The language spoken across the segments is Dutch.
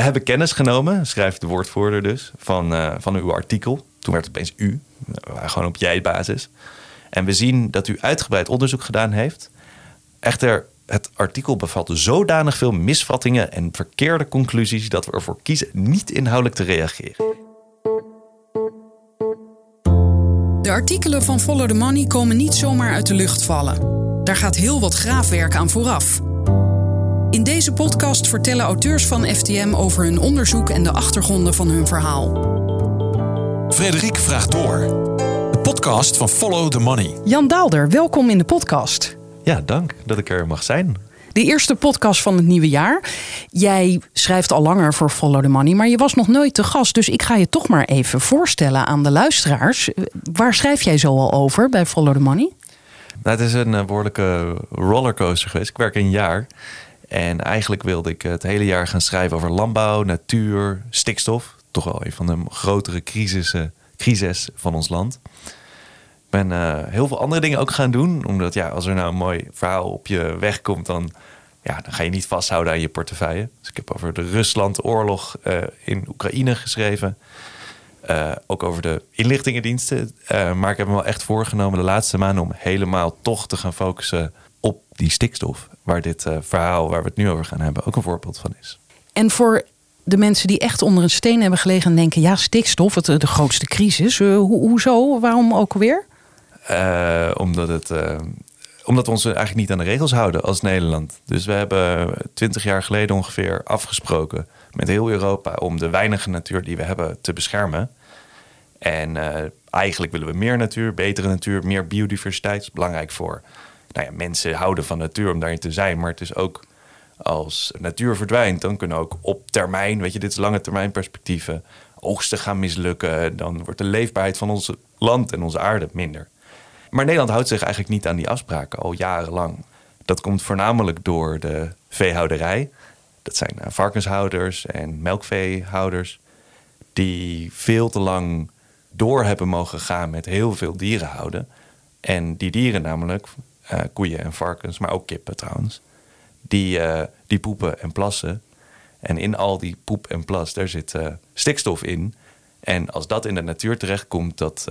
hebben kennis genomen, schrijft de woordvoerder dus, van, uh, van uw artikel. Toen werd het opeens u, we gewoon op jij-basis. En we zien dat u uitgebreid onderzoek gedaan heeft. Echter, het artikel bevat zodanig veel misvattingen en verkeerde conclusies dat we ervoor kiezen niet inhoudelijk te reageren. De artikelen van Follow the Money komen niet zomaar uit de lucht vallen. Daar gaat heel wat graafwerk aan vooraf. In deze podcast vertellen auteurs van FTM over hun onderzoek en de achtergronden van hun verhaal. Frederik vraagt door. De podcast van Follow the Money. Jan Daalder, welkom in de podcast. Ja, dank dat ik er mag zijn. De eerste podcast van het nieuwe jaar. Jij schrijft al langer voor Follow the Money, maar je was nog nooit te gast. Dus ik ga je toch maar even voorstellen aan de luisteraars. Waar schrijf jij zo al over bij Follow the Money? Nou, het is een uh, behoorlijke rollercoaster geweest. Ik werk een jaar. En eigenlijk wilde ik het hele jaar gaan schrijven over landbouw, natuur, stikstof. Toch wel een van de grotere crisissen, crises van ons land. Ik ben uh, heel veel andere dingen ook gaan doen. Omdat ja, als er nou een mooi verhaal op je weg komt, dan, ja, dan ga je niet vasthouden aan je portefeuille. Dus ik heb over de Rusland-oorlog uh, in Oekraïne geschreven. Uh, ook over de inlichtingendiensten. Maar ik heb me wel echt voorgenomen de laatste maanden om helemaal toch te gaan focussen op die stikstof. Waar dit uh, verhaal waar we het nu over gaan hebben ook een voorbeeld van is. En voor de mensen die echt onder een steen hebben gelegen en denken: ja, stikstof, het, de grootste crisis. Ho hoezo? Waarom ook alweer? omdat het omdat we ons eigenlijk niet aan de regels houden als Nederland. Dus we hebben twintig jaar geleden ongeveer afgesproken met heel Europa om de weinige natuur die we hebben te beschermen. En uh, eigenlijk willen we meer natuur, betere natuur, meer biodiversiteit. Dat is belangrijk voor nou ja, mensen houden van natuur om daarin te zijn. Maar het is ook als natuur verdwijnt, dan kunnen ook op termijn, weet je, dit is lange termijn perspectieven, oogsten gaan mislukken. Dan wordt de leefbaarheid van ons land en onze aarde minder. Maar Nederland houdt zich eigenlijk niet aan die afspraken al jarenlang. Dat komt voornamelijk door de veehouderij. Dat zijn uh, varkenshouders en melkveehouders. Die veel te lang door hebben mogen gaan met heel veel dieren houden. En die dieren namelijk, uh, koeien en varkens, maar ook kippen trouwens. Die, uh, die poepen en plassen. En in al die poep en plas, daar zit stikstof in. En als dat in de natuur terechtkomt, dat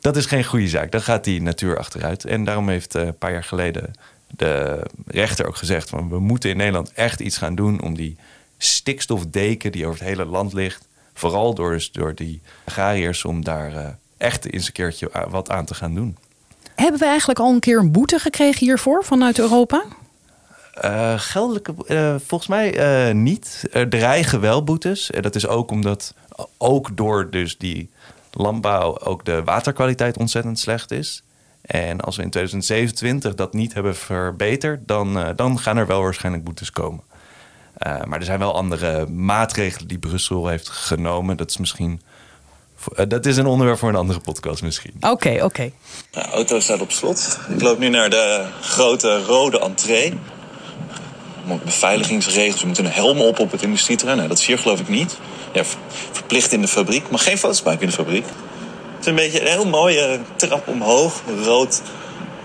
dat is geen goede zaak. Dan gaat die natuur achteruit. En daarom heeft een paar jaar geleden de rechter ook gezegd: van we moeten in Nederland echt iets gaan doen om die stikstofdeken die over het hele land ligt, vooral door, door die agrariërs, om daar echt eens een keertje wat aan te gaan doen. Hebben we eigenlijk al een keer een boete gekregen hiervoor vanuit Europa? Uh, geldelijke, uh, volgens mij uh, niet. Er dreigen wel boetes. En dat is ook omdat, ook door dus die landbouw, ook de waterkwaliteit ontzettend slecht is. En als we in 2027 dat niet hebben verbeterd, dan, dan gaan er wel waarschijnlijk boetes komen. Maar er zijn wel andere maatregelen die Brussel heeft genomen. Dat is misschien. Uh, dat is een onderwerp voor een andere podcast misschien. Oké, okay, oké. Okay. De auto staat op slot. Ik loop nu naar de grote rode entree. Beveiligingsregels. We moeten een helm op op het industrieterrein. Nou, dat is hier geloof ik niet. Ja, verplicht in de fabriek. Maar geen foto's maken in de fabriek. Het is een beetje een heel mooie trap omhoog. Rood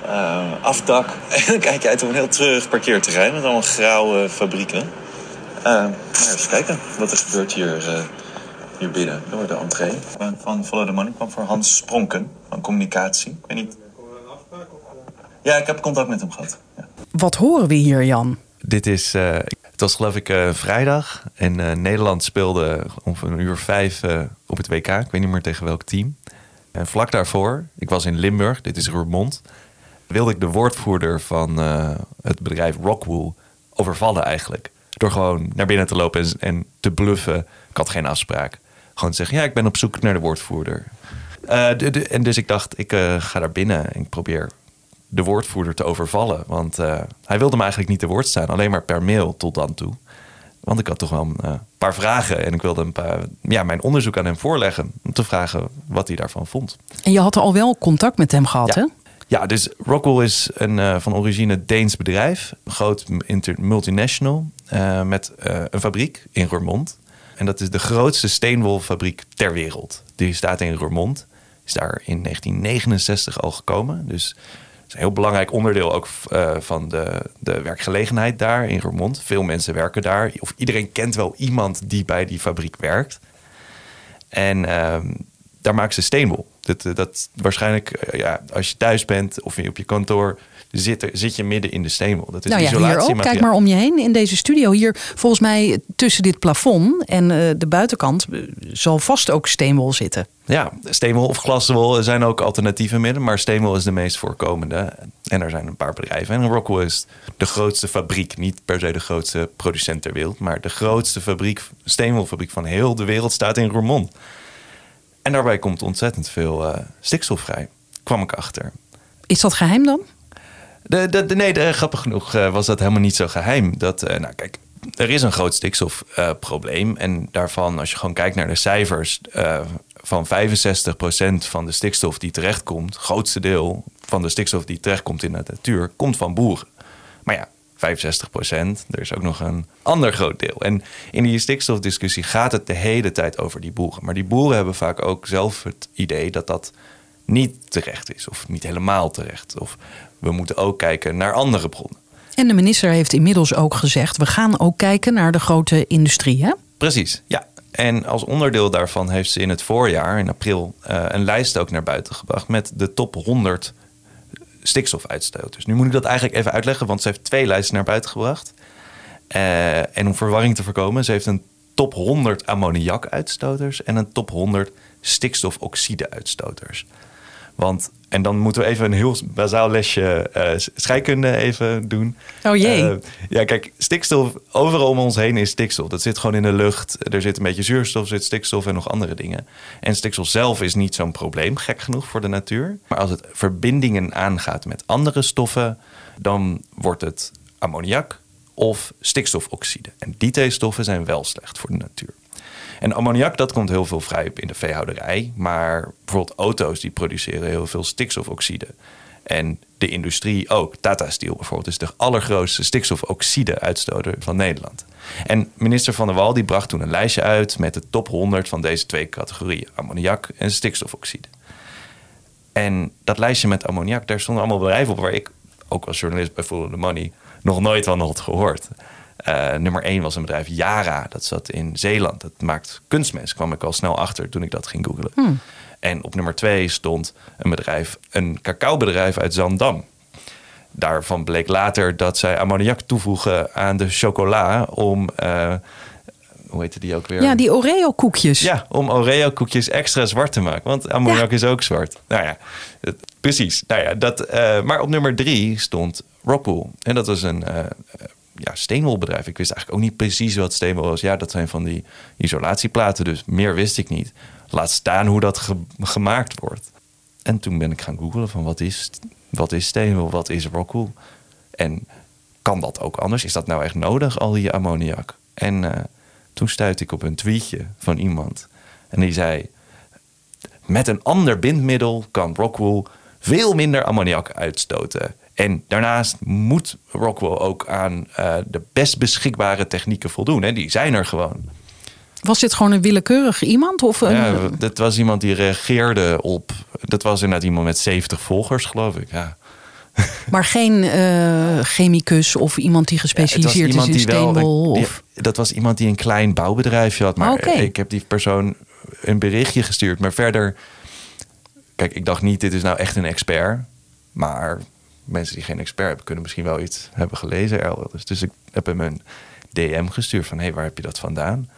uh, afdak. En dan kijk je uit op een heel treurig parkeerterrein met allemaal grauwe fabrieken. Uh, nou, even kijken wat er gebeurt hier, uh, hier binnen. Door de entree. Van Follow the Money kwam voor Hans Spronken van communicatie. Ik weet niet. Ja, ik heb contact met hem gehad. Ja. Wat horen we hier, Jan? Dit is, uh, het was geloof ik uh, vrijdag. En uh, Nederland speelde om een uur vijf op het WK. Ik weet niet meer tegen welk team. En vlak daarvoor, ik was in Limburg, dit is Roermond, wilde ik de woordvoerder van uh, het bedrijf Rockwool overvallen eigenlijk. Door gewoon naar binnen te lopen en, en, te bluffen. Ik had geen afspraak. Gewoon te zeggen, ja, ik ben op zoek naar de woordvoerder. Uh, de, de, en dus ik dacht, ik uh, ga daar binnen en ik probeer de woordvoerder te overvallen. Want hij wilde me eigenlijk niet te woord staan, alleen maar per mail tot dan toe. Want ik had toch wel een paar vragen en ik wilde een paar, ja, mijn onderzoek aan hem voorleggen. Om te vragen wat hij daarvan vond. En je had al wel contact met hem gehad, ja. hè? Ja, dus Rockwell is een van origine Deens bedrijf. Een groot multinational met een fabriek in Roermond. En dat is de grootste steenwolfabriek ter wereld. Die staat in Roermond. Is daar in 1969 al gekomen. Dus een heel belangrijk onderdeel ook uh, van de, de werkgelegenheid daar in Roermond. Veel mensen werken daar. Of iedereen kent wel iemand die bij die fabriek werkt. En ehm, daar maken ze steenwol. Dat, dat waarschijnlijk, ja, als je thuis bent of op je kantoor, zit, zit je midden in de steenwol. Dat is nou ja, ook. Kijk maar om je heen in deze studio. Hier volgens mij tussen dit plafond en uh, de buitenkant eh, zal vast ook steenwol zitten. Ja, steenwol of glaswol zijn ook alternatieven midden. Maar steenwol is de meest voorkomende. En er zijn een paar bedrijven. En Rockwell is de grootste fabriek. Niet per se de grootste producent ter wereld. Maar de grootste fabriek, steenwolfabriek van heel de wereld staat in Roermond. En daarbij komt ontzettend veel uh, stikstof vrij. Kwam ik achter. Is dat geheim dan? De, de, de, nee, de, grappig genoeg uh, was dat helemaal niet zo geheim. Dat, uh, nou kijk, er is een groot stikstofprobleem. En daarvan, als je gewoon kijkt naar de cijfers... van 65% van de stikstof die terechtkomt... grootste deel van de stikstof die terechtkomt in de natuur... komt van boeren. Maar ja, 65% Er is ook nog een ander groot deel. En in die stikstofdiscussie gaat het de hele tijd over die boeren. Maar die boeren hebben vaak ook zelf het idee dat dat niet terecht is. Of niet helemaal terecht. Of we moeten ook kijken naar andere bronnen. En de minister heeft inmiddels ook gezegd: we gaan ook kijken naar de grote industrie. Hè? Precies, ja. En als onderdeel daarvan heeft ze in het voorjaar, in april, uh, een lijst ook naar buiten gebracht met de top 100 stikstofuitstoters. Nu moet ik dat eigenlijk even uitleggen, want ze heeft twee lijsten naar buiten gebracht. Uh, en om verwarring te voorkomen, ze heeft een top 100 ammoniakuitstoters en een top 100 stikstofoxide-uitstoters. Want, en dan moeten we even een heel bazaal lesje uh, scheikunde even doen. Oh jee. Uh, ja, kijk, stikstof, overal om ons heen is stikstof. Dat zit gewoon in de lucht. Er zit een beetje zuurstof, zit stikstof en nog andere dingen. En stikstof zelf is niet zo'n probleem, gek genoeg voor de natuur. Maar als het verbindingen aangaat met andere stoffen, dan wordt het ammoniak of stikstofoxide. En die twee stoffen zijn wel slecht voor de natuur. En ammoniak, dat komt heel veel vrij in de veehouderij. Maar bijvoorbeeld auto's, die produceren heel veel stikstofoxide. En de industrie ook. Tata Steel bijvoorbeeld is de allergrootste stikstofoxide-uitstoter van Nederland. En minister Van der Wal die bracht toen een lijstje uit met de top 100 van deze twee categorieën: ammoniak en stikstofoxide. En dat lijstje met ammoniak, daar stonden allemaal bedrijven op waar ik, ook als journalist bij Follow the Money, nog nooit van had gehoord. Uh, nummer één was een bedrijf Yara, dat zat in Zeeland. Dat maakt kunstmest, kwam ik al snel achter toen ik dat ging googlen. Hmm. En op nummer twee stond een bedrijf, een cacaobedrijf uit Zandam. Daarvan bleek later dat zij ammoniak toevoegen aan de chocola om... Uh, hoe heette die ook weer? Ja, die Oreo-koekjes. Ja, om Oreo-koekjes extra zwart te maken. Want ammoniak is ook zwart. Nou ja, precies. Nou ja, dat, uh, maar op nummer drie stond Rockwool. En dat was een ja, steenwolbedrijf. Ik wist eigenlijk ook niet precies wat steenwol was. Ja, dat zijn van die isolatieplaten, dus meer wist ik niet. Laat staan hoe dat gemaakt wordt. En toen ben ik gaan googlen van wat is, wat is steenwol, wat is rockwool? En kan dat ook anders? Is dat nou echt nodig, al die ammoniak? En uh, toen stuitte ik op een tweetje van iemand. En die zei, met een ander bindmiddel kan rockwool veel minder ammoniak uitstoten. En daarnaast moet Rockwell ook aan uh, de best beschikbare technieken voldoen. En die zijn er gewoon. Was dit gewoon een willekeurig iemand? Of een... Ja, dat was iemand die reageerde op. Dat was inderdaad iemand met 70 volgers, geloof ik. Ja. Maar geen uh, chemicus of iemand die gespecialiseerd ja, is in steenwol? Of... dat was iemand die een klein bouwbedrijfje had. Maar okay. ik heb die persoon een berichtje gestuurd. Maar verder, kijk, ik dacht niet, dit is nou echt een expert. Maar mensen die geen expert hebben, kunnen misschien wel iets hebben gelezen elders. Dus ik heb hem een DM gestuurd van, hé, hey, waar heb je dat vandaan?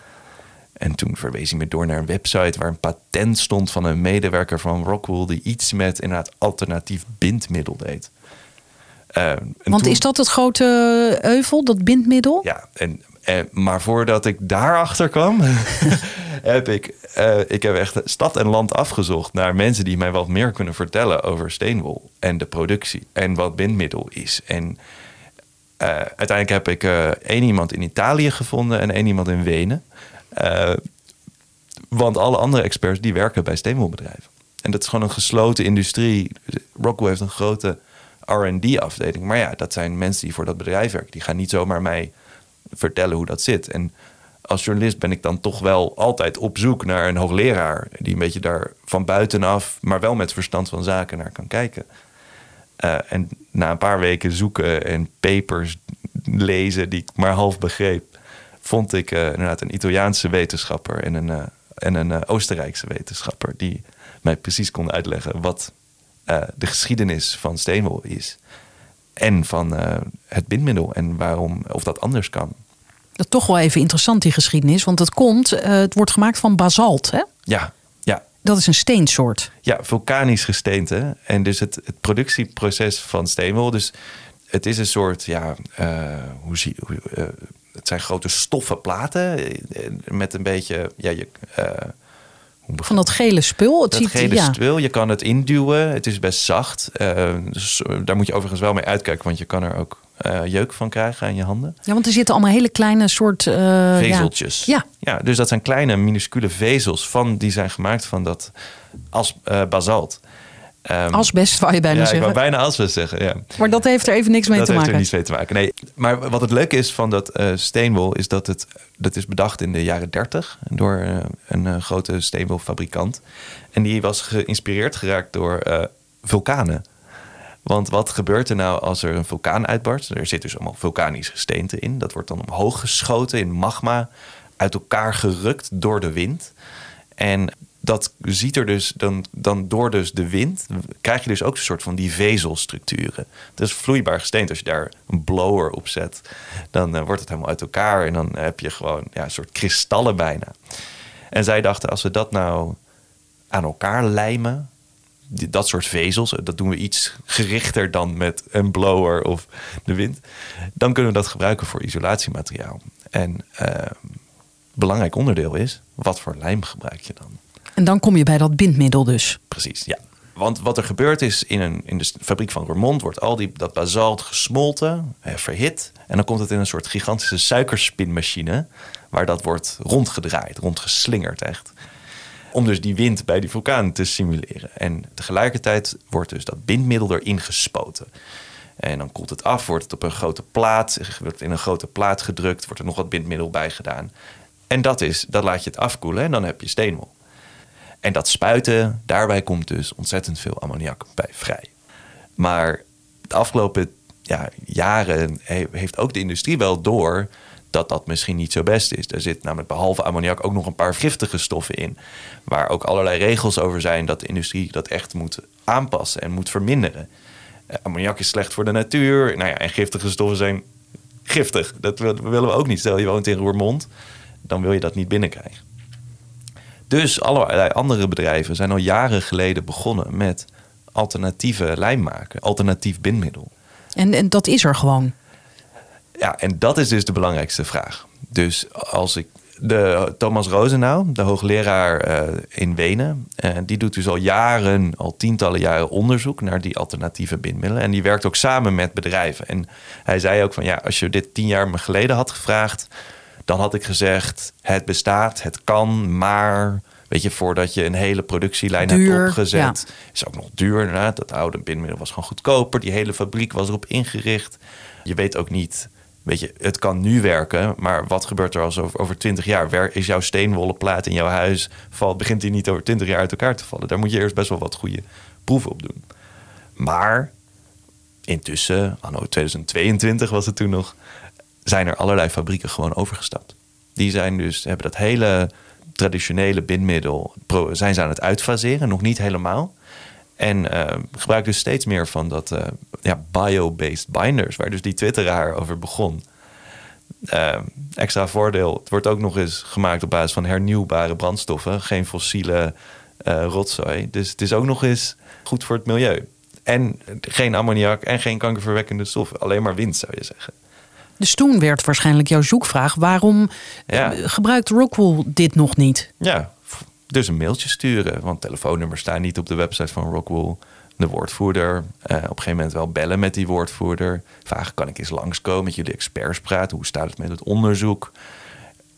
En toen verwees hij me door naar een website waar een patent stond van een medewerker van Rockwool die iets met inderdaad alternatief bindmiddel deed. Uh, Want is dat het grote euvel, dat bindmiddel? Ja, en, eh, maar voordat ik daarachter kwam, heb ik, uh, ik heb echt stad en land afgezocht naar mensen die mij wat meer kunnen vertellen over steenwol en de productie en wat bindmiddel is. En uh, uiteindelijk heb ik één iemand in Italië gevonden en één iemand in Wenen. want alle andere experts die werken bij steenwolbedrijven. En dat is gewoon een gesloten industrie. Rockwell heeft een grote R&D-afdeling. Maar ja, dat zijn mensen die voor dat bedrijf werken. Die gaan niet zomaar mij vertellen hoe dat zit. En als journalist ben ik dan toch wel altijd op zoek naar een hoogleraar. Die een beetje daar van buitenaf, maar wel met verstand van zaken naar kan kijken. Eh, en na een paar weken zoeken en papers lezen die ik maar half begreep, vond ik eh, inderdaad een Italiaanse wetenschapper en een, eh, en een Oostenrijkse wetenschapper die mij precies konden uitleggen wat de geschiedenis van steenwol is. En van eh, het bindmiddel en waarom, of dat anders kan. Dat is toch wel even interessant, die geschiedenis. Want het komt, eh, het wordt gemaakt van basalt. Hè? Ja, ja, Dat is een steensoort. Ja, vulkanisch gesteente. En dus het, het productieproces van steenwol. Dus het is een soort, ja, eh, hoe zie eh, Het zijn grote stoffen platen met een beetje, ja, je, Van dat gele spul. Het dat ziet, gele ja. spul, je kan het induwen. Het is best zacht. Eh, dus eh, daar moet je overigens wel mee uitkijken, want je kan er ook eh, jeuk van krijgen aan je handen. ja, want er zitten allemaal hele kleine soort... Vezeltjes. Ja. ja, dus dat zijn kleine, minuscule vezels van, die zijn gemaakt van dat als basalt. Ehm, Asbest, wou je bijna ja, ik zeggen. wou bijna asbest zeggen, ja. Maar dat heeft er even niks mee dat te heeft maken. er niets mee te maken. Nee, maar wat het leuke is van dat eh, steenwol is dat het dat is bedacht in de jaren 30 door eh, een eh, grote steenwolfabrikant. En die was geïnspireerd geraakt door vulkanen. Want wat gebeurt er nou als er een vulkaan uitbarst? Er zit dus allemaal vulkanisch gesteente in. Dat wordt dan omhoog geschoten in magma, uit elkaar gerukt door de wind. En dat ziet er dus dan, dan door dus de wind, krijg je dus ook een soort van die vezelstructuren. Dat is vloeibaar gesteente. Als je daar een blower op zet, dan eh, wordt het helemaal uit elkaar. En dan heb je gewoon ja, een soort kristallen bijna. En zij dachten, als we dat nou aan elkaar lijmen, dat soort vezels, dat doen we iets gerichter dan met een blower of de wind, dan kunnen we dat gebruiken voor isolatiemateriaal. En eh, belangrijk onderdeel is, wat voor lijm gebruik je dan? En dan kom je bij dat bindmiddel dus. Precies, ja. Want wat er gebeurt is, in, een, in de fabriek van Roermond wordt al die, dat basalt gesmolten, verhit. En dan komt het in een soort gigantische suikerspinmachine, waar dat wordt rondgedraaid, rondgeslingerd echt. Om dus die wind bij die vulkaan te simuleren. En tegelijkertijd wordt dus dat bindmiddel erin gespoten. En dan koelt het af, wordt het op een grote plaat, wordt in een grote plaat gedrukt, wordt er nog wat bindmiddel bij gedaan. En dat, is, dat laat je het afkoelen en dan heb je steenwol. En dat spuiten, daarbij komt dus ontzettend veel ammoniak bij vrij. Maar de afgelopen ja, jaren he- heeft ook de industrie wel door dat dat misschien niet zo best is. Er zit namelijk behalve ammoniak ook nog een paar giftige stoffen in. Waar ook allerlei regels over zijn dat de industrie dat echt moet aanpassen en moet verminderen. Eh, ammoniak is slecht voor de natuur. Nou ja, en giftige stoffen zijn giftig. Dat wil- willen we ook niet. Stel je woont in Roermond, dan wil je dat niet binnenkrijgen. Dus allerlei andere bedrijven zijn al jaren geleden begonnen met alternatieve lijm maken, alternatief bindmiddel. En, en dat is er gewoon. Ja, en dat is dus de belangrijkste vraag. Dus als ik de Thomas Rosenau, de hoogleraar eh, in Wenen, eh, die doet dus al jaren, al tientallen jaren onderzoek naar die alternatieve bindmiddelen. En die werkt ook samen met bedrijven. En hij zei ook van ja, als je dit tien jaar geleden had gevraagd, dan had ik gezegd: het bestaat, het kan, maar. Weet je, voordat je een hele productielijn Duur, hebt opgezet, ja. is ook nog duur. Inderdaad. Dat oude bindmiddel was gewoon goedkoper. Die hele fabriek was erop ingericht. Je weet ook niet, weet je, het kan nu werken, maar wat gebeurt er als over, 20 jaar? Is jouw steenwollen plaat in jouw huis, valt, begint die niet over 20 jaar uit elkaar te vallen? Daar moet je eerst best wel wat goede proeven op doen. Maar intussen, anno 2022 was het toen nog, zijn er allerlei fabrieken gewoon overgestapt. Die zijn dus, hebben dat hele traditionele bindmiddel, zijn ze aan het uitfaseren, nog niet helemaal. En gebruiken dus steeds meer van dat eh, ja, bio-based binders, waar dus die twitteraar over begon. Eh, extra voordeel, het wordt ook nog eens gemaakt op basis van hernieuwbare brandstoffen, geen fossiele eh, rotzooi. Dus het is ook nog eens goed voor het milieu. En geen ammoniak en geen kankerverwekkende stoffen, alleen maar wind zou je zeggen. Dus toen werd waarschijnlijk jouw zoekvraag: waarom Ja. eh, gebruikt Rockwool dit nog niet? Ja, dus een mailtje sturen. Want telefoonnummers staan niet op de website van Rockwool. De woordvoerder. eh, op een gegeven moment wel bellen met die woordvoerder. Vragen, kan ik eens langskomen met jullie experts praten? Hoe staat het met het onderzoek?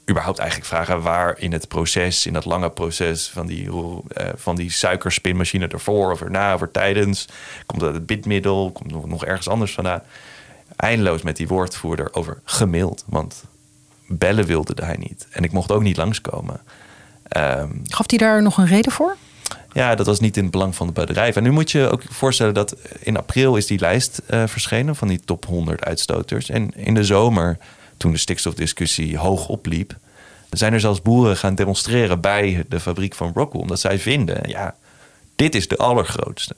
Überhaupt eigenlijk vragen waar in het proces, in dat lange proces van die, eh, van die suikerspinmachine ervoor of erna of er tijdens. Komt dat het bindmiddel? Komt nog, nog ergens anders vandaan? Eindeloos met die woordvoerder over gemaild. Want bellen wilde hij niet. En ik mocht ook niet langskomen. Ehm, Gaf hij daar nog een reden voor? Ja, dat was niet in het belang van het bedrijf. En nu moet je ook voorstellen dat in april is die lijst uh, verschenen van die top 100 uitstoters. En in de zomer, toen de stikstofdiscussie hoog opliep, zijn er zelfs boeren gaan demonstreren bij de fabriek van Rockwell. Omdat zij vinden, ja, dit is de allergrootste.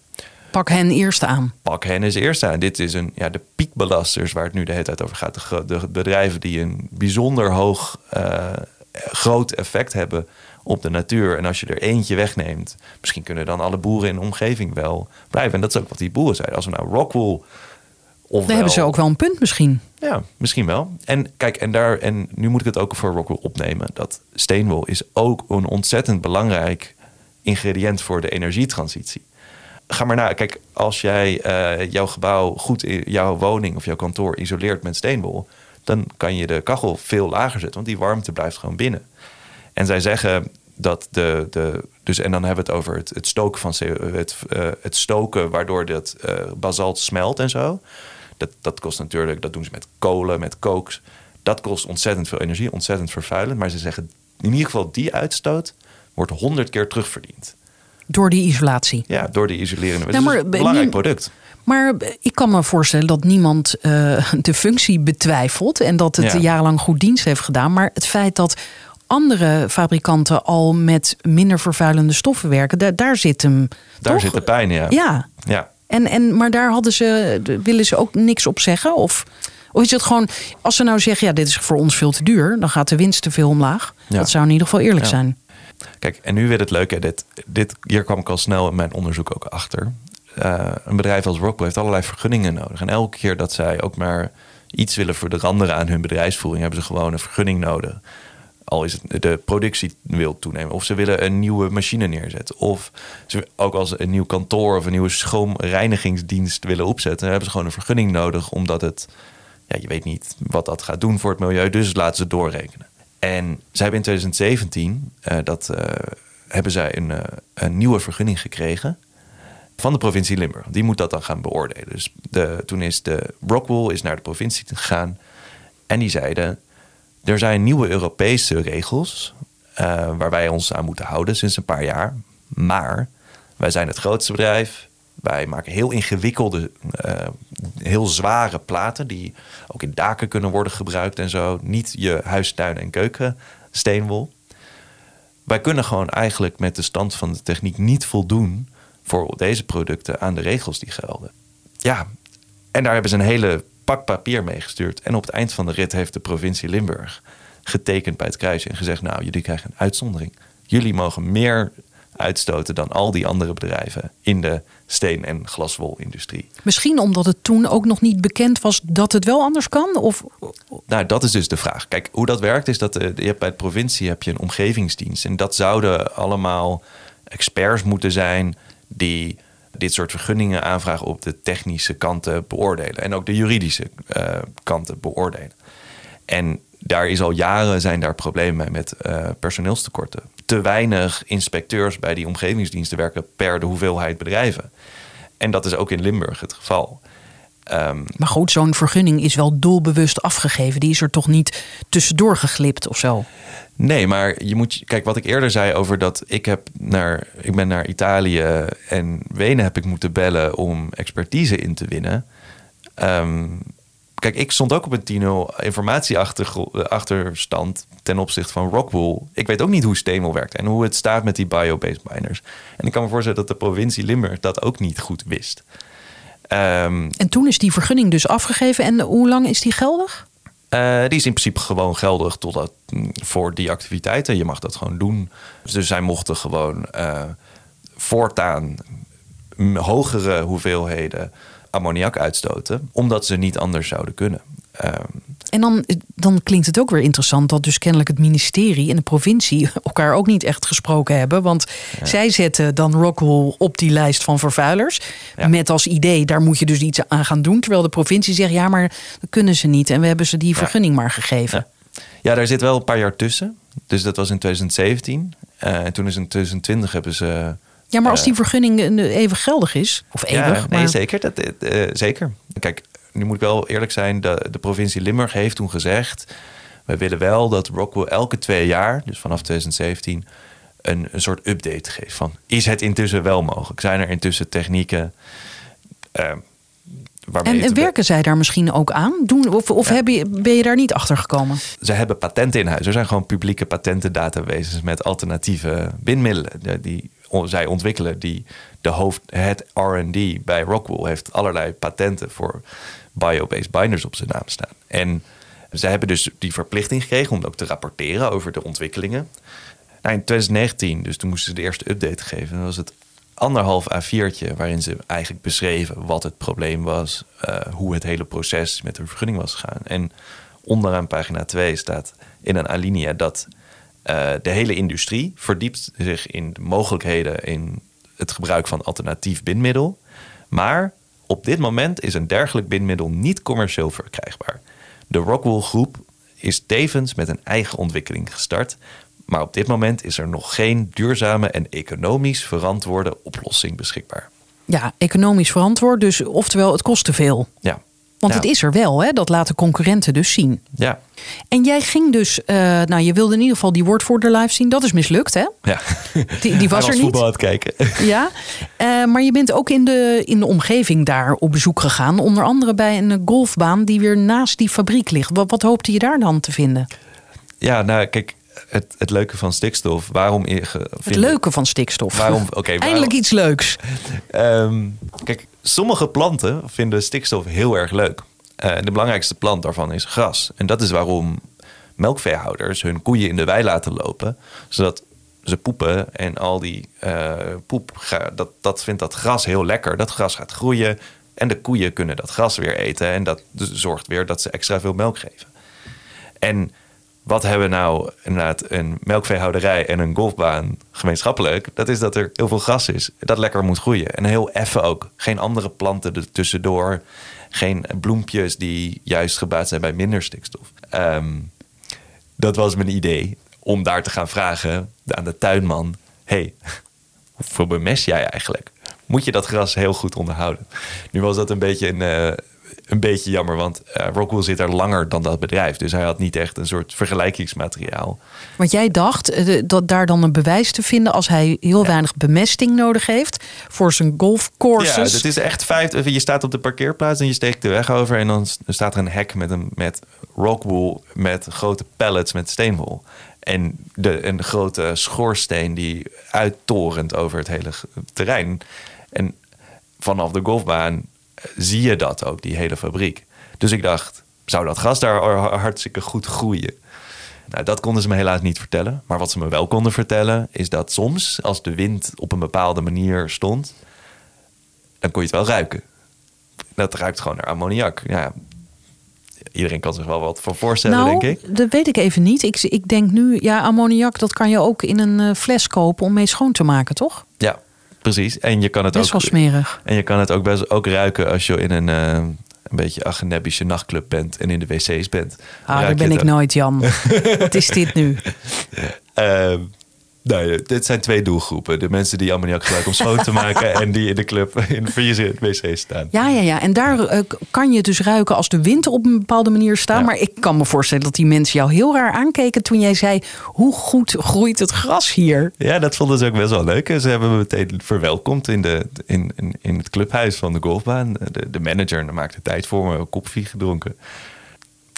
Pak hen eerst aan. Pak hen eens eerst aan. Dit is een, ja, de piekbelasters waar het nu de hele tijd over gaat. De, de bedrijven die een bijzonder hoog uh, groot effect hebben op de natuur. En als je er eentje wegneemt, misschien kunnen dan alle boeren in de omgeving wel blijven. En dat is ook wat die boeren zeiden. Als we nou Rockwool. Of Dan hebben ze ook wel een punt misschien. Ja, misschien wel. En kijk, en, daar, en nu moet ik het ook voor Rockwool opnemen. Dat steenwol is ook een ontzettend belangrijk ingrediënt voor de energietransitie. Ga maar na. Kijk, als jij uh, jouw gebouw goed, in jouw woning of jouw kantoor isoleert met steenwol, dan kan je de kachel veel lager zetten, want die warmte blijft gewoon binnen. En zij zeggen dat de. de dus, en dan hebben we het over het, het stoken van het, uh, het stoken waardoor dat uh, basalt smelt en zo. Dat, dat kost natuurlijk, dat doen ze met kolen, met kooks. Dat kost ontzettend veel energie, ontzettend vervuilend. Maar ze zeggen in ieder geval die uitstoot wordt honderd keer terugverdiend. Door die isolatie. Ja, door die isolerende. Ja, maar, is een belangrijk product. Maar ik kan me voorstellen dat niemand uh, de functie betwijfelt en dat het ja. jarenlang goed dienst heeft gedaan. Maar het feit dat andere fabrikanten al met minder vervuilende stoffen werken, daar, daar zit hem. Daar zit de pijn, ja. Ja. ja. En, en, maar daar hadden ze, willen ze ook niks op zeggen? Of, of is het gewoon, als ze nou zeggen, ja, dit is voor ons veel te duur, dan gaat de winst te veel omlaag. Ja. Dat zou in ieder geval eerlijk zijn. Kijk, en nu weer het leuke. Dit, dit, hier kwam ik al snel in mijn onderzoek ook achter. Uh, een bedrijf als Rockwell heeft allerlei vergunningen nodig. En elke keer dat zij ook maar iets willen veranderen aan hun bedrijfsvoering, hebben ze gewoon een vergunning nodig. Al is het de productie wil toenemen. Of ze willen een nieuwe machine neerzetten. Of ze ook als een nieuw kantoor of een nieuwe schoonreinigingsdienst willen opzetten, dan hebben ze gewoon een vergunning nodig. Omdat het, ja, je weet niet wat dat gaat doen voor het milieu. Dus laten ze doorrekenen. En zij hebben in 2017 uh, dat, uh, hebben zij een, uh, een nieuwe vergunning gekregen van de provincie Limburg. Die moet dat dan gaan beoordelen. Dus de, toen is de Rockwool is naar de provincie gegaan en die zeiden: er zijn nieuwe Europese regels waar wij ons aan moeten houden sinds een paar jaar. Maar wij zijn het grootste bedrijf. Wij maken heel ingewikkelde, uh, heel zware platen die ook in daken kunnen worden gebruikt en zo. Niet je huistuin en keuken steenwol. Wij kunnen gewoon eigenlijk met de stand van de techniek niet voldoen voor deze producten aan de regels die gelden. Ja, en daar hebben ze een hele pak papier meegestuurd. En op het eind van de rit heeft de provincie Limburg getekend bij het kruisje en gezegd: Nou, jullie krijgen een uitzondering. Jullie mogen meer uitstoten dan al die andere bedrijven in de steen- en glaswolindustrie. Misschien omdat het toen ook nog niet bekend was dat het wel anders kan? Of... Nou, dat is dus de vraag. Kijk, hoe dat werkt is dat je hebt bij de provincie heb je een omgevingsdienst. En dat zouden allemaal experts moeten zijn die dit soort vergunningen aanvragen op de technische kanten beoordelen. En ook de juridische uh, kanten beoordelen. En daar is al jaren zijn daar problemen mee met uh, personeelstekorten. Te weinig inspecteurs bij die omgevingsdiensten werken per de hoeveelheid bedrijven. En dat is ook in Limburg het geval. Um, maar goed, zo'n vergunning is wel doelbewust afgegeven. Die is er toch niet tussendoor geglipt of zo? Nee, maar je moet. Kijk, wat ik eerder zei over dat ik heb naar. Ik ben naar Italië en Wenen heb ik moeten bellen om expertise in te winnen. Um, kijk, ik stond ook op een 10-0 informatieachterstand ten opzichte van Rockwool. Ik weet ook niet hoe steenwol werkt en hoe het staat met die biobased miners. En ik kan me voorstellen dat de provincie Limburg dat ook niet goed wist. Um, en toen is die vergunning dus afgegeven. En hoe lang is die geldig? Uh, die is in principe gewoon geldig totdat, mm, voor die activiteiten. Je mag dat gewoon doen. Dus zij mochten gewoon uh, voortaan hogere hoeveelheden ammoniak uitstoten, omdat ze niet anders zouden kunnen. Um, en dan, dan klinkt het ook weer interessant dat dus kennelijk het ministerie en de provincie elkaar ook niet echt gesproken hebben. Want zij zetten dan Rockwell op die lijst van vervuilers. Met als idee, daar moet je dus iets aan gaan doen. Terwijl de provincie zegt, ja, maar dat kunnen ze niet. En we hebben ze die vergunning maar gegeven. Ja. daar zit wel een paar jaar tussen. Dus dat was in 2017. Uh, en toen is in 2020 hebben ze. Ja, maar als eh, die vergunning even geldig is, of eeuwig. Ja, nee, zeker. Dat, uh, zeker. Kijk, nu moet ik wel eerlijk zijn, de, de provincie Limburg heeft toen gezegd... we willen wel dat Rockwell elke twee jaar, dus vanaf 2017... een, een soort update te geven. Van, is het intussen wel mogelijk? Zijn er intussen technieken uh, en werken zij daar misschien ook aan? Doen, of of heb je, ben je daar niet achter gekomen? Ze hebben patenten in huis. Er zijn gewoon publieke patentendatabases met alternatieve bindmiddelen die zij ontwikkelen. Die de hoofd, het R&D bij Rockwell heeft allerlei patenten voor biobased binders op zijn naam staan. En zij hebben dus die verplichting gekregen om ook te rapporteren over de ontwikkelingen. Nou, in 2019, dus toen moesten ze de eerste update geven. Dan was het anderhalf A4'tje waarin ze eigenlijk beschreven wat het probleem was, uh, hoe het hele proces met de vergunning was gegaan. En onderaan pagina 2 staat in een alinea dat uh, de hele industrie verdiept zich in de mogelijkheden in het gebruik van alternatief bindmiddel. Maar op dit moment is een dergelijk bindmiddel niet commercieel verkrijgbaar. De Rockwell groep is tevens met een eigen ontwikkeling gestart. Maar op dit moment is er nog geen duurzame en economisch verantwoorde oplossing beschikbaar. Ja, economisch verantwoord, dus oftewel het kost te veel. Ja. Want het is er wel, hè? dat laten concurrenten dus zien. Ja. En jij ging dus, uh, nou je wilde in ieder geval die woordvoerder live zien. Dat is mislukt, hè? Ja. Die, die was, er niet. voetbal aan het kijken. Ja, uh, maar je bent ook in de, in de omgeving daar op bezoek gegaan. Onder andere bij een golfbaan die weer naast die fabriek ligt. Wat, wat hoopte je daar dan te vinden? Ja, nou kijk, het, het leuke van stikstof. Waarom het leuke van stikstof. Waarom, okay, Eindelijk iets leuks. Um, kijk, sommige planten vinden stikstof heel erg leuk. Uh, de belangrijkste plant daarvan is gras. En dat is waarom melkveehouders hun koeien in de wei laten lopen. Zodat ze poepen en al die uh, poep, dat, dat vindt dat gras heel lekker. Dat gras gaat groeien en de koeien kunnen dat gras weer eten. En dat zorgt weer dat ze extra veel melk geven. En wat hebben nou inderdaad een melkveehouderij en een golfbaan gemeenschappelijk? Dat is dat er heel veel gras is dat lekker moet groeien. En heel effen ook. Geen andere planten er tussendoor. Geen bloempjes die juist gebaat zijn bij minder stikstof. Um, dat was mijn idee om daar te gaan vragen aan de tuinman: hey, hoeveel bemest jij eigenlijk? Moet je dat gras heel goed onderhouden? Nu was dat een beetje een. Een beetje jammer, want uh, Rockwell zit er langer dan dat bedrijf. Dus hij had niet echt een soort vergelijkingsmateriaal. Want jij dacht uh, dat daar dan een bewijs te vinden als hij heel weinig bemesting nodig heeft voor zijn golfcourses. Ja, het is echt vijf. Je staat op de parkeerplaats en je steekt de weg over en dan staat er een hek met een met Rockwool met grote pallets met steenwol. En de, een grote schoorsteen die uittorent over het hele terrein. En vanaf de golfbaan zie je dat ook, die hele fabriek. Dus ik dacht, zou dat gas daar hartstikke goed groeien? Nou, dat konden ze me helaas niet vertellen. Maar wat ze me wel konden vertellen, is dat soms, als de wind op een bepaalde manier stond, dan kon je het wel ruiken. Dat ruikt gewoon naar ammoniak. Ja, iedereen kan zich wel wat voor voorstellen, nou, denk ik. Dat weet ik even niet. Ik, ik denk nu, ja, ammoniak, dat kan je ook in een uh, fles kopen om mee schoon te maken, toch? Precies. En je kan het best ook. wel smerig. En je kan het ook best ook ruiken als je in een. Uh, een beetje agenebische nachtclub bent en in de wc's bent. Ah, daar ben ik nooit, Jan. Wat is dit nu? Uh, nou, dit zijn twee doelgroepen. De mensen die ammoniak gebruiken om schoon te maken... en die in de club in de vriezer wc staan. Ja, ja, ja. En daar uh, kan je dus ruiken als de wind op een bepaalde manier staat. Ja. Maar ik kan me voorstellen dat die mensen jou heel raar aankeken... toen jij zei, hoe goed groeit het gras hier? Ja, dat vonden ze ook best wel leuk. Ze hebben me meteen verwelkomd in, de, in, in, in het clubhuis van de golfbaan. De, de manager maakte tijd voor me, koffie gedronken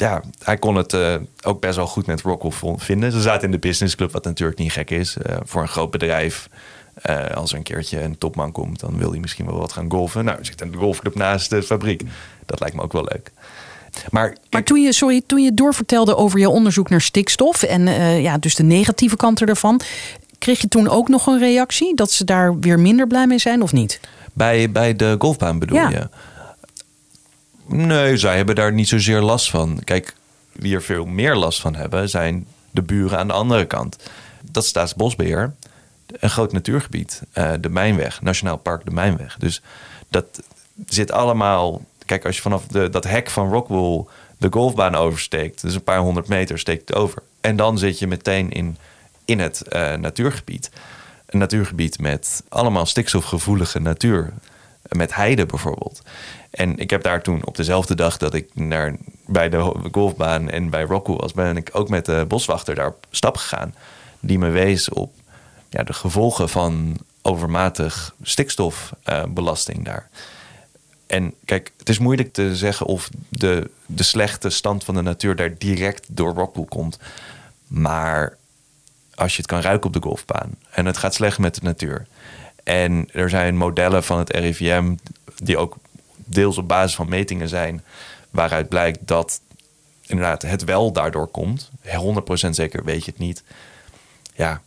ja, hij kon het uh, ook best wel goed met Rockwell vinden. Ze zaten in de businessclub, wat natuurlijk niet gek is. Uh, voor een groot bedrijf, uh, als er een keertje een topman komt... dan wil hij misschien wel wat gaan golfen. Nou, zit in de golfclub naast de fabriek. Dat lijkt me ook wel leuk. Maar, maar toen, je, sorry, toen je doorvertelde over je onderzoek naar stikstof... en ja, dus de negatieve kanten ervan... kreeg je toen ook nog een reactie? Dat ze daar weer minder blij mee zijn of niet? Bij, bij de golfbaan bedoel ja. je? Nee, zij hebben daar niet zozeer last van. Kijk, wie er veel meer last van hebben, zijn de buren aan de andere kant. Dat is Staatsbosbeheer, een groot natuurgebied, uh, de Mijnweg, Nationaal Park de Mijnweg. Dus dat zit allemaal. Kijk, als je vanaf de, dat hek van Rockwool de golfbaan oversteekt, dus een paar honderd meter steekt het over. En dan zit je meteen in, in het uh, natuurgebied. Een natuurgebied met allemaal stikstofgevoelige natuur. Met heide bijvoorbeeld. En ik heb daar toen op dezelfde dag dat ik naar, bij de golfbaan en bij Rockwell was, ben ik ook met de boswachter daar op stap gegaan. Die me wees op ja, de gevolgen van overmatig stikstofbelasting daar. En kijk, het is moeilijk te zeggen of de, de slechte stand van de natuur daar direct door Rockpool komt. Maar als je het kan ruiken op de golfbaan en het gaat slecht met de natuur. En er zijn modellen van het RIVM die ook deels op basis van metingen zijn, waaruit blijkt dat inderdaad het wel daardoor komt. 100% zeker weet je het niet. Ja,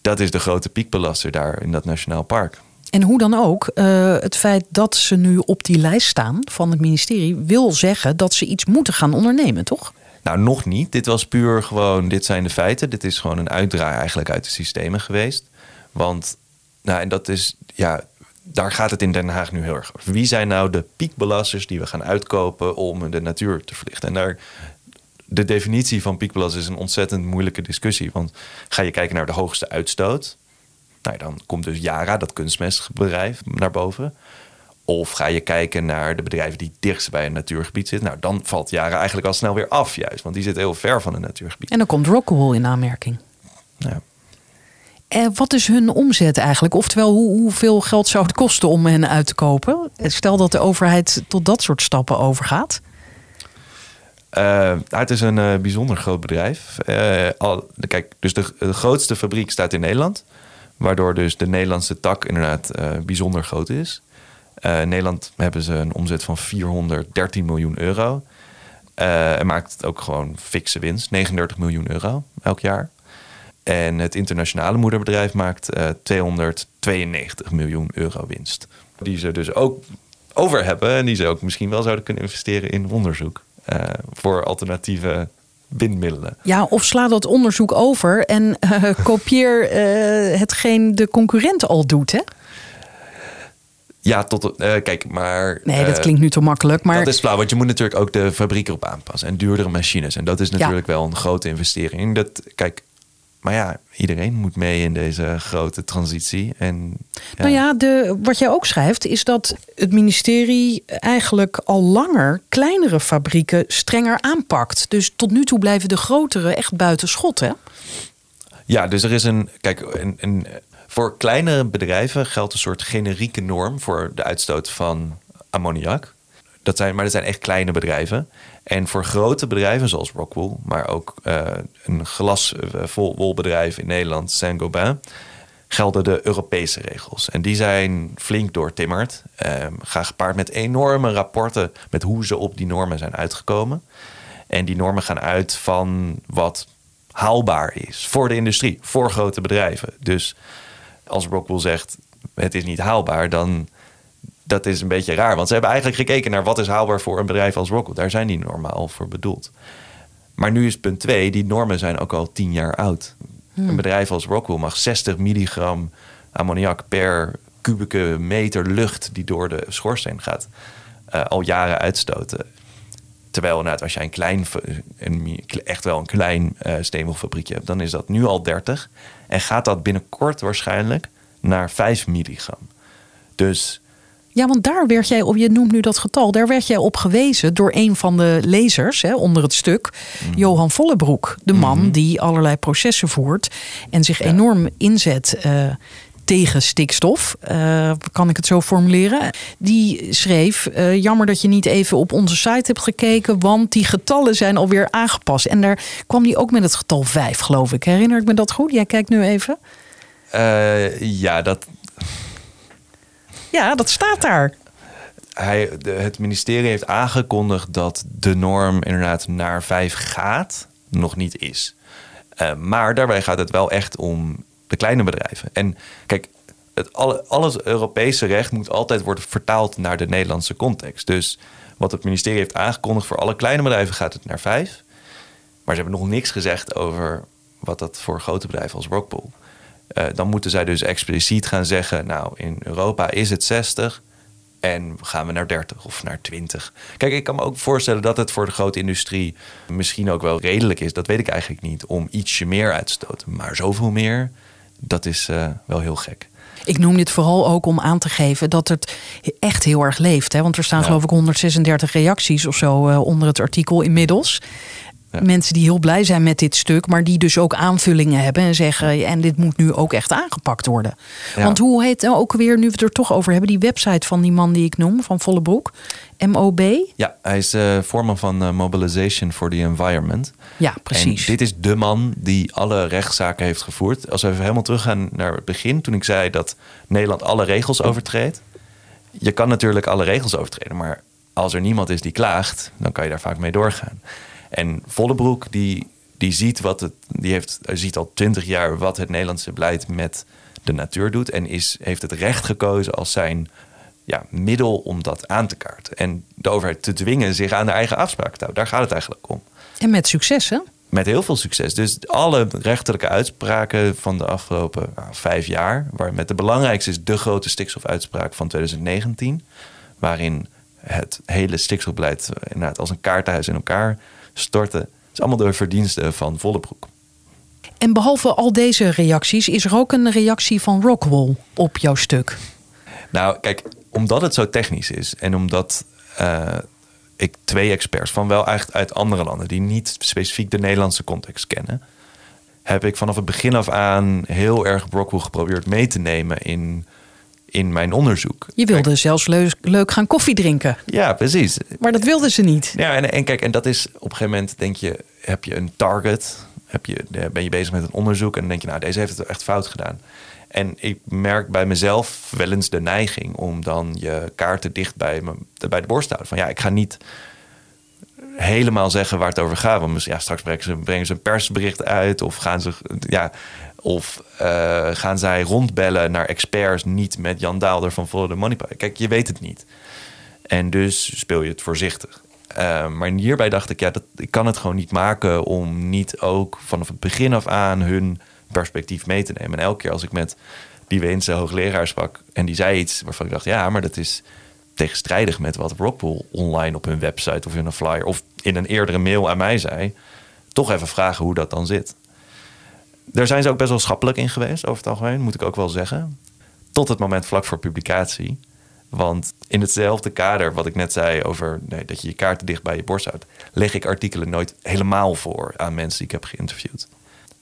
dat is de grote piekbelaster daar in dat nationaal park. En hoe dan ook, uh, het feit dat ze nu op die lijst staan van het ministerie wil zeggen dat ze iets moeten gaan ondernemen, toch? Nou, nog niet. Dit was puur gewoon, dit zijn de feiten. Dit is gewoon een uitdraai eigenlijk uit de systemen geweest. Want, nou, en dat is, ja, daar gaat het in Den Haag nu heel erg over. Wie zijn nou de piekbelasters die we gaan uitkopen om de natuur te verlichten? En daar, de definitie van piekbelasting is een ontzettend moeilijke discussie. Want ga je kijken naar de hoogste uitstoot, nou, dan komt dus Yara, dat kunstmestbedrijf, naar boven. Of ga je kijken naar de bedrijven die dichtst bij een natuurgebied zitten. Nou, dan valt Yara eigenlijk al snel weer af, juist. Want die zit heel ver van een natuurgebied. En dan komt Rockwool in aanmerking. Ja. En wat is hun omzet eigenlijk? Oftewel, hoe, hoeveel geld zou het kosten om hen uit te kopen? Stel dat de overheid tot dat soort stappen overgaat. Nou, het is een uh, bijzonder groot bedrijf. Al, kijk, dus de, grootste fabriek staat in Nederland. Waardoor dus de Nederlandse tak inderdaad bijzonder groot is. in Nederland hebben ze een omzet van 413 miljoen euro. en maakt ook gewoon fikse winst. 39 miljoen euro elk jaar. En het internationale moederbedrijf maakt 292 miljoen euro winst. Die ze dus ook over hebben en die ze ook misschien wel zouden kunnen investeren in onderzoek. Uh, voor alternatieve windmiddelen. Ja, of sla dat onderzoek over en uh, kopieer uh, hetgeen de concurrent al doet, hè? Ja, tot uh, kijk, maar. Nee, dat klinkt nu te makkelijk. Maar... Dat is flauw, want je moet natuurlijk ook de fabriek erop aanpassen en duurdere machines. En dat is natuurlijk wel een grote investering. Dat, kijk, maar ja, iedereen moet mee in deze grote transitie. En, ja. Nou ja, de, wat jij ook schrijft, is dat het ministerie eigenlijk al langer kleinere fabrieken strenger aanpakt. Dus tot nu toe blijven de grotere echt buiten schot, hè? Ja, dus er is een. Kijk, een, een, voor kleinere bedrijven geldt een soort generieke norm voor de uitstoot van ammoniak. Dat zijn, maar dat zijn echt kleine bedrijven. En voor grote bedrijven zoals Rockwool, maar ook uh, een glaswolbedrijf in Nederland, Saint-Gobain, gelden de Europese regels. En die zijn flink doortimmerd. Uh, gaan gepaard met enorme rapporten met hoe ze op die normen zijn uitgekomen. En die normen gaan uit van wat haalbaar is voor de industrie, voor grote bedrijven. Dus als Rockwool zegt het is niet haalbaar, dan dat is een beetje raar. Want ze hebben eigenlijk gekeken naar wat is haalbaar voor een bedrijf als Rockwell. Daar zijn die normen al voor bedoeld. Maar nu is punt twee, die normen zijn ook al tien jaar oud. Hmm. Een bedrijf als Rockwell mag 60 milligram ammoniak per kubieke meter lucht die door de schoorsteen gaat, uh, al jaren uitstoten. Terwijl inderdaad, als jij een klein, een, echt wel een klein uh, steenwolfabriekje hebt, dan is dat nu al 30. En gaat dat binnenkort waarschijnlijk naar 5 milligram. Dus ja, want daar werd jij op, je noemt nu dat getal, daar werd jij op gewezen door een van de lezers hè, onder het stuk, mhm. Johan Vollebroek. De man mhm. die allerlei processen voert en zich enorm inzet. Uh, tegen stikstof, uh, kan ik het zo formuleren. Die schreef: uh, Jammer dat je niet even op onze site hebt gekeken, want die getallen zijn alweer aangepast. En daar kwam hij ook met het getal 5, geloof ik. Herinner ik me dat goed? Jij kijkt nu even. ja, dat, ja, dat staat daar. Hij, de, het ministerie heeft aangekondigd dat de norm inderdaad naar vijf gaat, nog niet is. Uh, maar daarbij gaat het wel echt om de kleine bedrijven. En kijk, het, alle, alles Europese recht moet altijd worden vertaald naar de Nederlandse context. Dus wat het ministerie heeft aangekondigd voor alle kleine bedrijven gaat het naar vijf. Maar ze hebben nog niks gezegd over wat dat voor grote bedrijven als Rockpool uh, dan moeten zij dus expliciet gaan zeggen: Nou, in Europa is het 60 en gaan we naar 30 of naar 20. Kijk, ik kan me ook voorstellen dat het voor de grote industrie misschien ook wel redelijk is. Dat weet ik eigenlijk niet om ietsje meer uit te stoten. Maar zoveel meer, dat is uh, wel heel gek. Ik noem dit vooral ook om aan te geven dat het echt heel erg leeft. Hè? Want er staan geloof ik 136 reacties of zo uh, onder het artikel inmiddels. Ja. Mensen die heel blij zijn met dit stuk, maar die dus ook aanvullingen hebben en zeggen: en dit moet nu ook echt aangepakt worden. Ja. Want hoe heet nou ook weer, nu we het er toch over hebben, die website van die man die ik noem, van Vollebroek? MOB? Ja, hij is voorman van eh, Mobilization for the Environment. Ja, precies. En dit is de man die alle rechtszaken heeft gevoerd. Als we even helemaal teruggaan naar het begin, toen ik zei dat Nederland alle regels overtreedt. Je kan natuurlijk alle regels overtreden, maar als er niemand is die klaagt, dan kan je daar vaak mee doorgaan. En Vollebroek, die, die ziet wat het, die heeft, ziet al twintig jaar wat het Nederlandse beleid met de natuur doet. En is, heeft het recht gekozen als zijn ja, middel om dat aan te kaarten. En de overheid te dwingen zich aan de eigen afspraak te houden. Daar gaat het eigenlijk om. En met succes, hè? Met heel veel succes. Dus alle rechterlijke uitspraken van de afgelopen nou, vijf jaar, waar met de belangrijkste is de grote stikstofuitspraak van 2019, waarin het hele stikstofbeleid inderdaad als een kaartenhuis in elkaar stortte. Het is allemaal door verdiensten van Vollebroek. En behalve al deze reacties, is er ook een reactie van Rockwell op jouw stuk. Nou, kijk, omdat het zo technisch is en omdat eh, ik twee experts van wel echt uit andere landen die niet specifiek de Nederlandse context kennen, heb ik vanaf het begin af aan heel erg Brockwell geprobeerd mee te nemen in, in mijn onderzoek. Je wilde zelfs leuk, leuk gaan koffie drinken, Ja, precies. maar dat wilden ze niet. Ja, en, en kijk, en dat is op een gegeven moment denk je, heb je een target, heb je, eh, ben je bezig met een onderzoek en dan denk je, nou, deze heeft het echt fout gedaan. En ik merk bij mezelf wel eens de neiging om dan je kaarten dicht bij, me, bij de borst te houden. Van ja, ik ga niet helemaal zeggen waar het over gaat. Want ja, straks brengen ze, brengen ze een persbericht uit of gaan ze, ja, of eh, gaan zij rondbellen naar experts, niet met Jan Daalder van Follow the Money. Kijk, je weet het niet. En dus speel je het voorzichtig. Uh, maar hierbij dacht ik, ja, dat, ik kan het gewoon niet maken om niet ook vanaf het begin af aan hun perspectief mee te nemen. En elke keer als ik met die Weense hoogleraar sprak en die zei iets waarvan ik dacht, ja, maar dat is tegenstrijdig met wat Rockpool online op hun website of in een flyer of in een eerdere mail aan mij zei, toch even vragen hoe dat dan zit. Daar zijn ze ook best wel schappelijk in geweest, over het algemeen, moet ik ook wel zeggen. Tot het moment vlak voor publicatie. Want in hetzelfde kader wat ik net zei over nee, dat je je kaarten dicht bij je borst houdt, leg ik artikelen nooit helemaal voor aan mensen die ik heb geïnterviewd.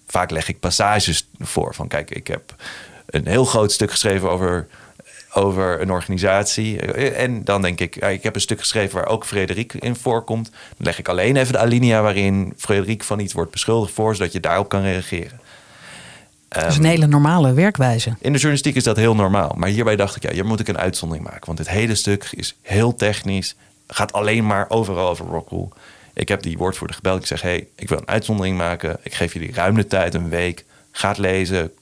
Vaak leg ik passages voor van kijk, ik heb een heel groot stuk geschreven over, over een organisatie. En dan denk ik, ik heb een stuk geschreven waar ook Frederik in voorkomt. Dan leg ik alleen even de alinea waarin Frederik van iets wordt beschuldigd voor, zodat je daarop kan reageren. Dat is een hele normale werkwijze. In de journalistiek is dat heel normaal. Maar hierbij dacht ik, ja, hier moet ik een uitzondering maken. Want dit hele stuk is heel technisch. Gaat alleen maar overal over Rockwool. Ik heb die woordvoerder gebeld. Ik zeg, hey, ik wil een uitzondering maken. Ik geef jullie ruim de tijd, een week. Ga het lezen.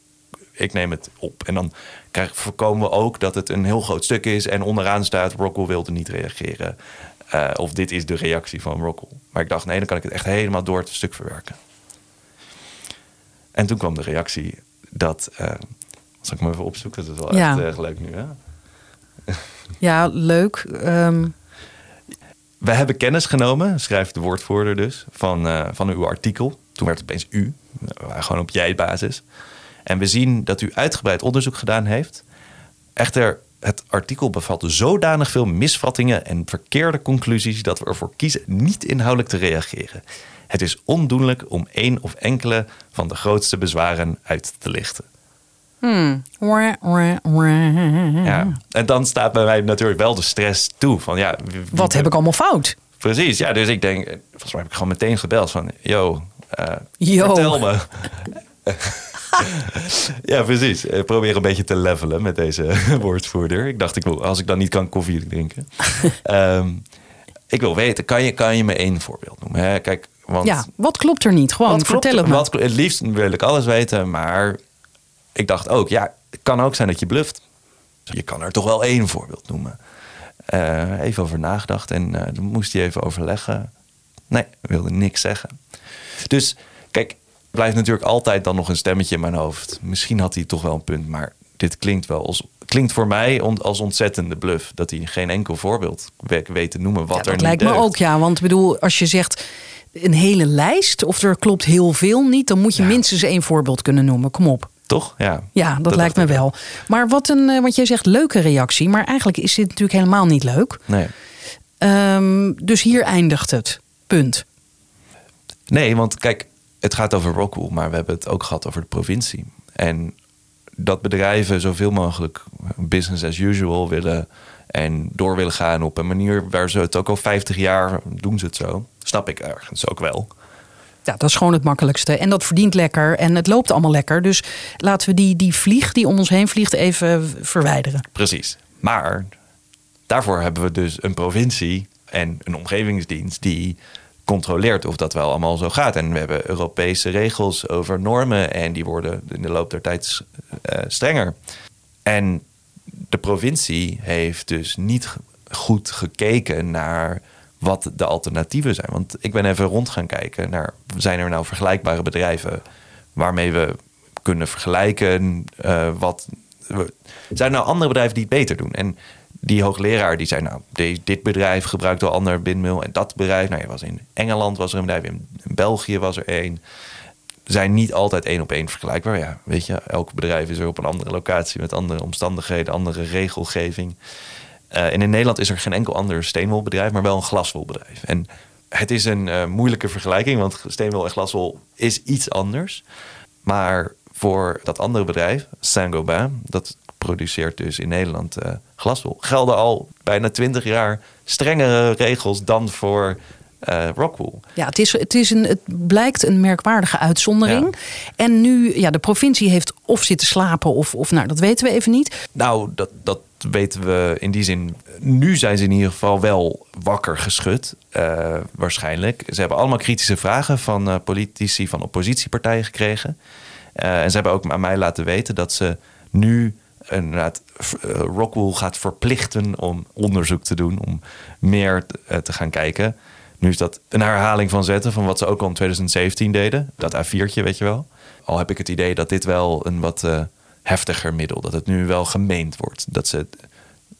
Ik neem het op. En dan krijg, voorkomen we ook dat het een heel groot stuk is. En onderaan staat, Rockwool wilde niet reageren. Uh, of dit is de reactie van Rockwool. Maar ik dacht, nee, dan kan ik het echt helemaal door het stuk verwerken. En toen kwam de reactie dat. Uh, zal ik me even opzoeken? Dat is wel ja. echt erg leuk nu, hè? Ja, leuk. Um... We hebben kennis genomen, schrijft de woordvoerder dus, van, uh, van uw artikel. Toen werd het opeens u, gewoon op jij-basis. En we zien dat u uitgebreid onderzoek gedaan heeft. Echter, het artikel bevat zodanig veel misvattingen en verkeerde conclusies dat we ervoor kiezen niet inhoudelijk te reageren. Het is ondoenlijk om één of enkele van de grootste bezwaren uit te lichten. Hmm. Ja, en dan staat bij mij natuurlijk wel de stress toe. Van, ja, Wat heb ik allemaal fout? Precies, ja. Dus ik denk, volgens mij heb ik gewoon meteen gebeld van... Yo, uh, Yo. vertel me. ja, precies. Ik probeer een beetje te levelen met deze woordvoerder. Ik dacht, ik wil, als ik dan niet kan koffie drinken. um, ik wil weten, kan je, kan je me één voorbeeld noemen? Hè? Kijk, want, ja, wat klopt er niet? Gewoon, vertel het. Wat, het liefst wil ik alles weten, maar ik dacht ook, ja, het kan ook zijn dat je bluft. Je kan er toch wel één voorbeeld noemen. Uh, even over nagedacht en uh, dan moest hij even overleggen. Nee, wilde niks zeggen. Dus kijk, blijft natuurlijk altijd dan nog een stemmetje in mijn hoofd. Misschien had hij toch wel een punt, maar dit klinkt wel als klinkt voor mij als ontzettende bluff. Dat hij geen enkel voorbeeld weet te noemen wat ja, er niet Dat lijkt me ook, ja. Want ik bedoel, als je zegt een hele lijst of er klopt heel veel niet, dan moet je Ja. minstens één voorbeeld kunnen noemen. Kom op. Toch? Ja, Ja, dat, lijkt me wel. Maar wat een, eh, want jij zegt leuke reactie, maar eigenlijk is dit natuurlijk helemaal niet leuk. Nee. Ehm, dus hier eindigt het. Punt. Nee, want kijk, het gaat over Rockwool, maar we hebben het ook gehad over de provincie. En dat bedrijven zoveel mogelijk business as usual willen en door willen gaan op een manier waar ze het ook al 50 jaar doen ze het zo. Snap ik ergens ook wel. Ja, dat is gewoon het makkelijkste. En dat verdient lekker en het loopt allemaal lekker. Dus laten we die, die vlieg die om ons heen vliegt even verwijderen. Precies. Maar daarvoor hebben we dus een provincie en een omgevingsdienst die controleert of dat wel allemaal zo gaat. En we hebben Europese regels over normen en die worden in de loop der tijd uh, strenger. En de provincie heeft dus niet goed gekeken naar wat de alternatieven zijn. Want ik ben even rond gaan kijken naar, zijn er nou vergelijkbare bedrijven waarmee we kunnen vergelijken uh, wat... Zijn er nou andere bedrijven die het beter doen? En die hoogleraar die zei, nou, dit bedrijf gebruikt al ander windmill en dat bedrijf. Nou, je was in Engeland was er een bedrijf, in, België was er één. Zijn niet altijd één op één vergelijkbaar. Ja, weet je, elk bedrijf is er op een andere locatie met andere omstandigheden, andere regelgeving. Uh, en in Nederland is er geen enkel ander steenwolbedrijf, maar wel een glaswolbedrijf. En het is een uh, moeilijke vergelijking, want steenwol en glaswol is iets anders. Maar voor dat andere bedrijf, Saint-Gobain, dat produceert dus in Nederland uh, glaswol. Gelden al bijna twintig jaar strengere regels dan voor uh, Rockwool. Ja, het, is, het, is een, het blijkt een merkwaardige uitzondering. En nu, ja, de provincie heeft of zitten slapen of, of nou, dat weten we even niet. Nou, dat, dat weten we in die zin. Nu zijn ze in ieder geval wel wakker geschud, uh, waarschijnlijk. Ze hebben allemaal kritische vragen van uh, politici van oppositiepartijen gekregen. en ze hebben ook aan mij laten weten dat ze nu inderdaad Rockwool gaat verplichten om onderzoek te doen, om meer te gaan kijken. Nu is dat een herhaling van zetten van wat ze ook al in 2017 deden. Dat A4'tje, weet je wel. Al heb ik het idee dat dit wel een wat uh, heftiger middel, dat het nu wel gemeend wordt. Dat ze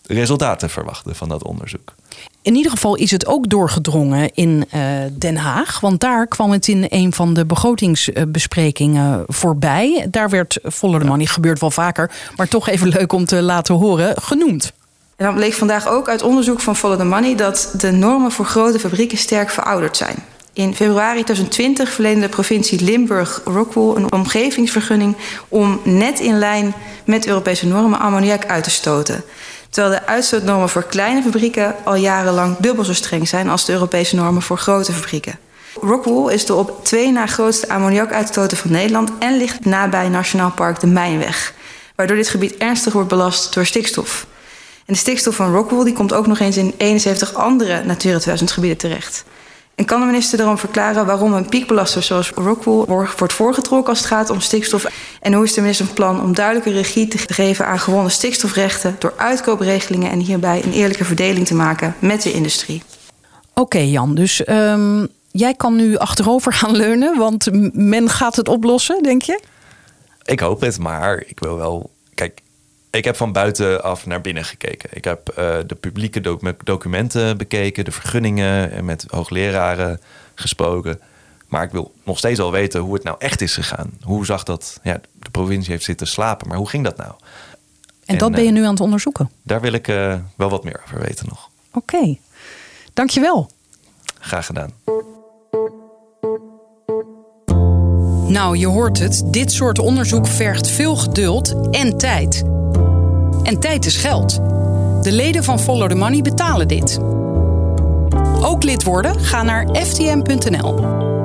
resultaten verwachten van dat onderzoek. In ieder geval is het ook doorgedrongen in uh, Den Haag. Want daar kwam het in een van de begrotingsbesprekingen voorbij. Daar werd the Money, gebeurt wel vaker, maar toch even leuk om te laten horen, genoemd. En dan bleek vandaag ook uit onderzoek van Follow the Money dat de normen voor grote fabrieken sterk verouderd zijn. In februari 2020 verleende de provincie Limburg Rockwool een omgevingsvergunning om net in lijn met Europese normen ammoniak uit te stoten. Terwijl de uitstootnormen voor kleine fabrieken al jarenlang dubbel zo streng zijn als de Europese normen voor grote fabrieken. Rockwool is de op twee na grootste ammoniakuitstoter van Nederland en ligt nabij Nationaal Park de Mijnweg, waardoor dit gebied ernstig wordt belast door stikstof. En de stikstof van Rockwool die komt ook nog eens in 71 andere Natura 2000 gebieden terecht. En kan de minister daarom verklaren waarom een piekbelaster zoals Rockwool wordt voorgetrokken als het gaat om stikstof? En hoe is de minister van plan om duidelijke regie te geven aan gewonnen stikstofrechten door uitkoopregelingen en hierbij een eerlijke verdeling te maken met de industrie? Oké Jan, dus um, jij kan nu achterover gaan leunen, want men gaat het oplossen, denk je? Ik hoop het, maar ik wil wel. Kijk, ik heb van buitenaf naar binnen gekeken. Ik heb uh, de publieke doc documenten bekeken, de vergunningen en met hoogleraren gesproken. Maar ik wil nog steeds al weten hoe het nou echt is gegaan. Hoe zag dat? Ja, de provincie heeft zitten slapen, maar hoe ging dat nou? En, en dat ben je nu aan het onderzoeken? Daar wil ik uh, wel wat meer over weten nog. Oké, okay. dankjewel. Graag gedaan. Nou, je hoort het. Dit soort onderzoek vergt veel geduld en tijd. En tijd is geld. De leden van Follow the Money betalen dit. Ook lid worden? Ga naar ftm.nl.